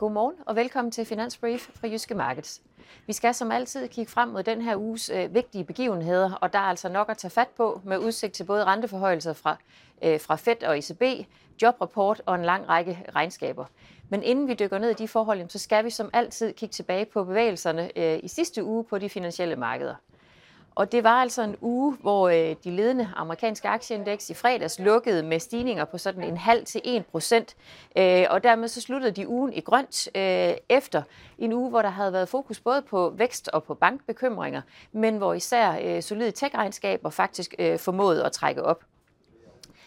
Godmorgen og velkommen til Finansbrief fra Jyske Markets. Vi skal som altid kigge frem mod den her uges øh, vigtige begivenheder, og der er altså nok at tage fat på med udsigt til både renteforhøjelser fra, øh, fra Fed og ECB, jobrapport og en lang række regnskaber. Men inden vi dykker ned i de forhold, så skal vi som altid kigge tilbage på bevægelserne øh, i sidste uge på de finansielle markeder. Og det var altså en uge, hvor øh, de ledende amerikanske aktieindeks i fredags lukkede med stigninger på sådan en halv til 1 procent. Øh, og dermed så sluttede de ugen i grønt øh, efter en uge, hvor der havde været fokus både på vækst og på bankbekymringer, men hvor især solide tech-regnskaber faktisk formåede at trække op.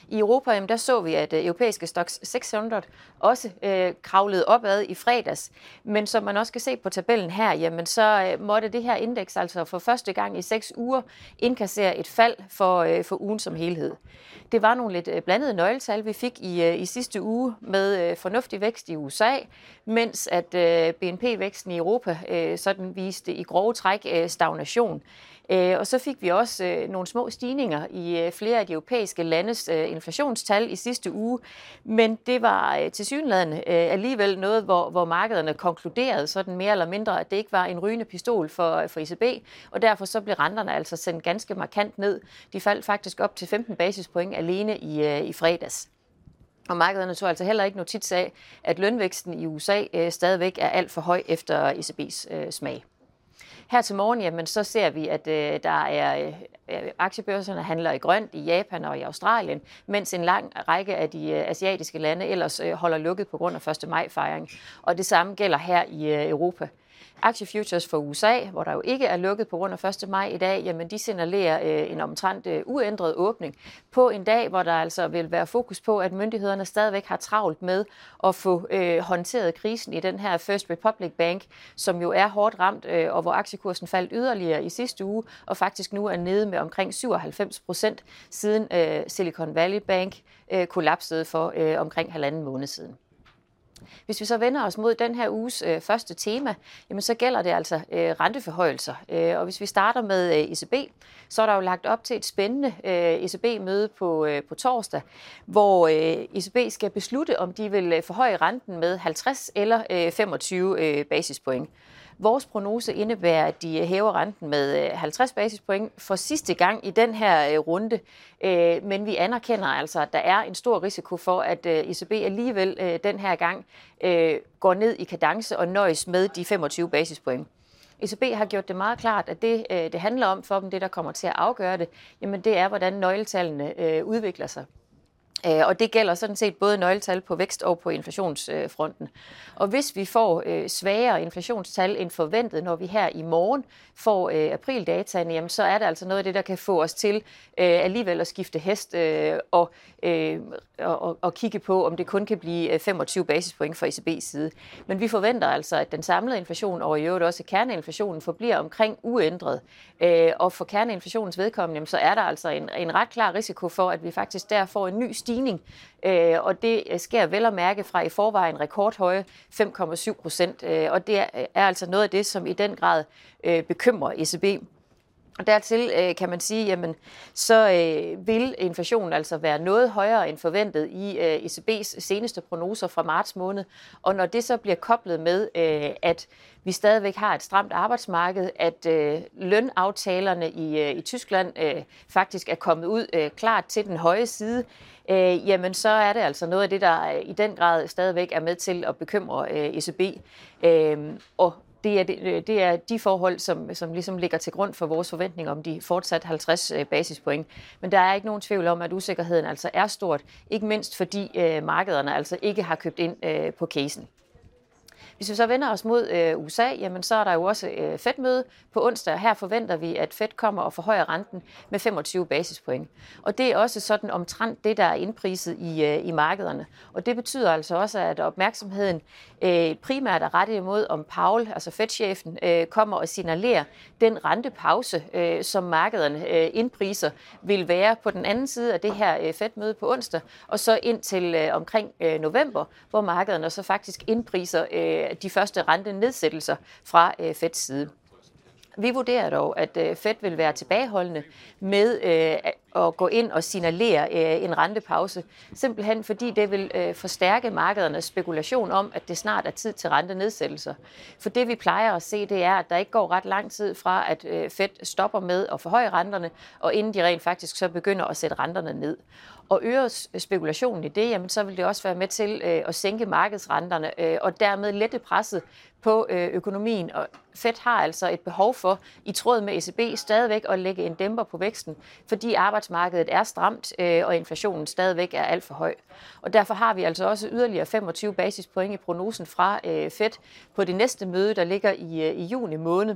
I Europa jamen, der så vi, at øh, europæiske stocks 600 også øh, kravlede opad i fredags. Men som man også kan se på tabellen her, jamen, så øh, måtte det her indeks altså for første gang i seks uger indkassere et fald for, øh, for ugen som helhed. Det var nogle lidt øh, blandede nøgletal, vi fik i, øh, i sidste uge med øh, fornuftig vækst i USA, mens at øh, BNP-væksten i Europa øh, sådan viste i grove træk øh, stagnation. Øh, og så fik vi også øh, nogle små stigninger i øh, flere af de europæiske landes inflationstal i sidste uge, men det var til synligheden alligevel noget, hvor, hvor markederne konkluderede sådan mere eller mindre, at det ikke var en rygende pistol for, for ECB, og derfor så blev renterne altså sendt ganske markant ned. De faldt faktisk op til 15 basispoint alene i, i fredags. Og markederne tog altså heller ikke notits af, at lønvæksten i USA øh, stadigvæk er alt for høj efter ECB's øh, smag. Her til morgen, jamen, så ser vi, at øh, der er øh, øh, aktiebørserne handler i grønt i Japan og i Australien, mens en lang række af de øh, asiatiske lande ellers øh, holder lukket på grund af 1. maj-fejring. Og det samme gælder her i øh, Europa. Aktiefutures for USA, hvor der jo ikke er lukket på grund af 1. maj i dag, jamen de signalerer øh, en omtrent øh, uændret åbning på en dag, hvor der altså vil være fokus på, at myndighederne stadigvæk har travlt med at få øh, håndteret krisen i den her First Republic Bank, som jo er hårdt ramt, øh, og hvor aktiekursen faldt yderligere i sidste uge, og faktisk nu er nede med omkring 97 procent, siden øh, Silicon Valley Bank øh, kollapsede for øh, omkring halvanden måned siden. Hvis vi så vender os mod den her uges øh, første tema, jamen så gælder det altså øh, renteforhøjelser. Øh, og hvis vi starter med øh, ECB, så er der jo lagt op til et spændende øh, ECB-møde på, øh, på torsdag, hvor øh, ECB skal beslutte, om de vil øh, forhøje renten med 50 eller øh, 25 øh, basispoint. Vores prognose indebærer, at de øh, hæver renten med øh, 50 basispoint for sidste gang i den her øh, runde. Men vi anerkender altså, at der er en stor risiko for, at ECB alligevel den her gang går ned i kadence og nøjes med de 25 basispoint. ECB har gjort det meget klart, at det, det handler om for dem, det der kommer til at afgøre det, jamen det er, hvordan nøgletallene udvikler sig. Øh, og det gælder sådan set både nøgletal på vækst og på inflationsfronten. Og hvis vi får øh, svagere inflationstal end forventet, når vi her i morgen får øh, aprildataen, jamen, så er det altså noget af det, der kan få os til alligevel at skifte hest og, og, og kigge på, om det kun kan blive 25 basispoint fra ECB's side. Men vi forventer altså, at den samlede inflation og i øvrigt også kerneinflationen forbliver omkring uændret. Og for kerneinflationens vedkommende, så er der altså en, en ret klar risiko for, at vi faktisk der får en ny stigning stigning, øh, og det sker vel at mærke fra i forvejen rekordhøje 5,7 procent, øh, og det er, altså noget af det, som i den grad øh, bekymrer ECB. Og dertil øh, kan man sige, jamen, så øh, vil inflationen altså være noget højere end forventet i øh, ECB's seneste prognoser fra marts måned. Og når det så bliver koblet med, øh, at vi stadigvæk har et stramt arbejdsmarked, at øh, lønaftalerne i, øh, i Tyskland øh, faktisk er kommet ud øh, klart til den høje side, øh, jamen så er det altså noget af det, der øh, i den grad stadigvæk er med til at bekymre øh, ECB. Øh, og det er, det, øh, det er de forhold, som, som ligesom ligger til grund for vores forventning om de fortsat 50 øh, basispoint. Men der er ikke nogen tvivl om, at usikkerheden altså er stort, ikke mindst fordi øh, markederne altså ikke har købt ind øh, på casen. Hvis vi så vender os mod øh, USA, jamen så er der jo også øh, Fed-møde på onsdag. Her forventer vi, at Fed kommer og forhøjer renten med 25 basispoint. Og det er også sådan omtrent det, der er indpriset i, øh, i markederne. Og det betyder altså også, at opmærksomheden øh, primært er rettet imod, om Paul, altså Fed-chefen, øh, kommer og signalerer den rentepause, øh, som markederne øh, indpriser, vil være på den anden side af det her øh, Fed-møde på onsdag, og så indtil øh, omkring øh, november, hvor markederne så faktisk indpriser øh, Øh, de første rentenedsættelser fra øh, Feds side. Vi vurderer dog, at øh, Fed vil være tilbageholdende med at gå ind og signalere øh, en rentepause, simpelthen fordi det vil øh, forstærke markedernes spekulation om, at det snart er tid til rentenedsættelser. For det vi plejer at se, det er, at der ikke går ret lang tid fra, at øh, Fed stopper med at forhøje renterne, og inden de rent faktisk så begynder at sætte renterne ned. Og øger øh, spekulationen i det, jamen, så vil det også være med til øh, at sænke markedsrenterne øh, og dermed lette presset på øh, økonomien. Og Fed har altså et behov for, i tråd med ECB, stadigvæk at lægge en dæmper på væksten, fordi arbejdsmarkedet er stramt, øh, og inflationen stadigvæk er alt for høj. Og derfor har vi altså også yderligere 25 basispoint i prognosen fra øh, Fed på det næste møde, der ligger i, øh, i juni måned.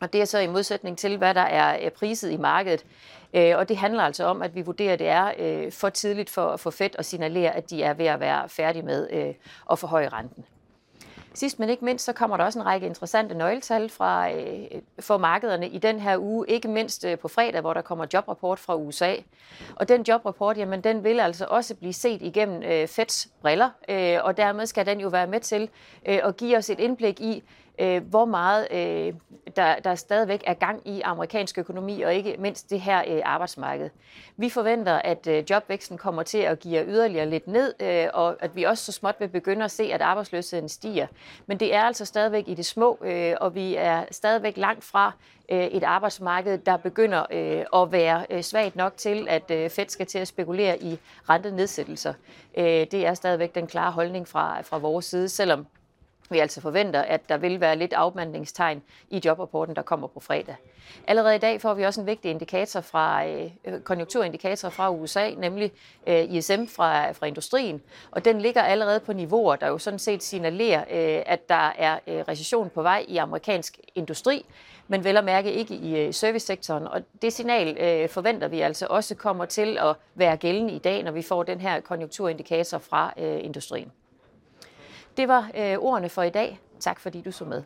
Og det er så i modsætning til, hvad der er priset i markedet. Øh, og det handler altså om, at vi vurderer, at det er øh, for tidligt for, for Fed at signalere, at de er ved at være færdige med øh, at forhøje renten. Sidst men ikke mindst, så kommer der også en række interessante nøgletal fra, øh, for markederne i den her uge, ikke mindst øh, på fredag, hvor der kommer jobrapport fra USA. Og den jobrapport, jamen, den vil altså også blive set igennem øh, Feds briller, øh, og dermed skal den jo være med til øh, at give os et indblik i, øh, hvor meget øh, der, der stadigvæk er gang i amerikansk økonomi, og ikke mindst det her øh, arbejdsmarked. Vi forventer, at øh, jobvæksten kommer til at give yderligere lidt ned, øh, og at vi også så småt vil begynde at se, at arbejdsløsheden stiger. Men det er altså stadigvæk i det små, øh, og vi er stadigvæk langt fra øh, et arbejdsmarked, der begynder øh, at være øh, svagt nok til, at øh, Fed skal til at spekulere i rentenedsættelser. Øh, det er stadigvæk den klare holdning fra, fra vores side, selvom vi altså forventer, at der vil være lidt afmandningstegn i jobrapporten, der kommer på fredag. Allerede i dag får vi også en vigtig indikator fra øh, konjunkturindikator fra USA, nemlig øh, ISM fra, fra industrien, og den ligger allerede på niveauer, der jo sådan set signalerer, øh, at der er øh, recession på vej i amerikansk industri, men vel at mærke ikke i øh, servicesektoren. Og det signal øh, forventer vi altså også kommer til at være gældende i dag, når vi får den her konjunkturindikator fra øh, industrien. Det var øh, ordene for i dag. Tak fordi du så med.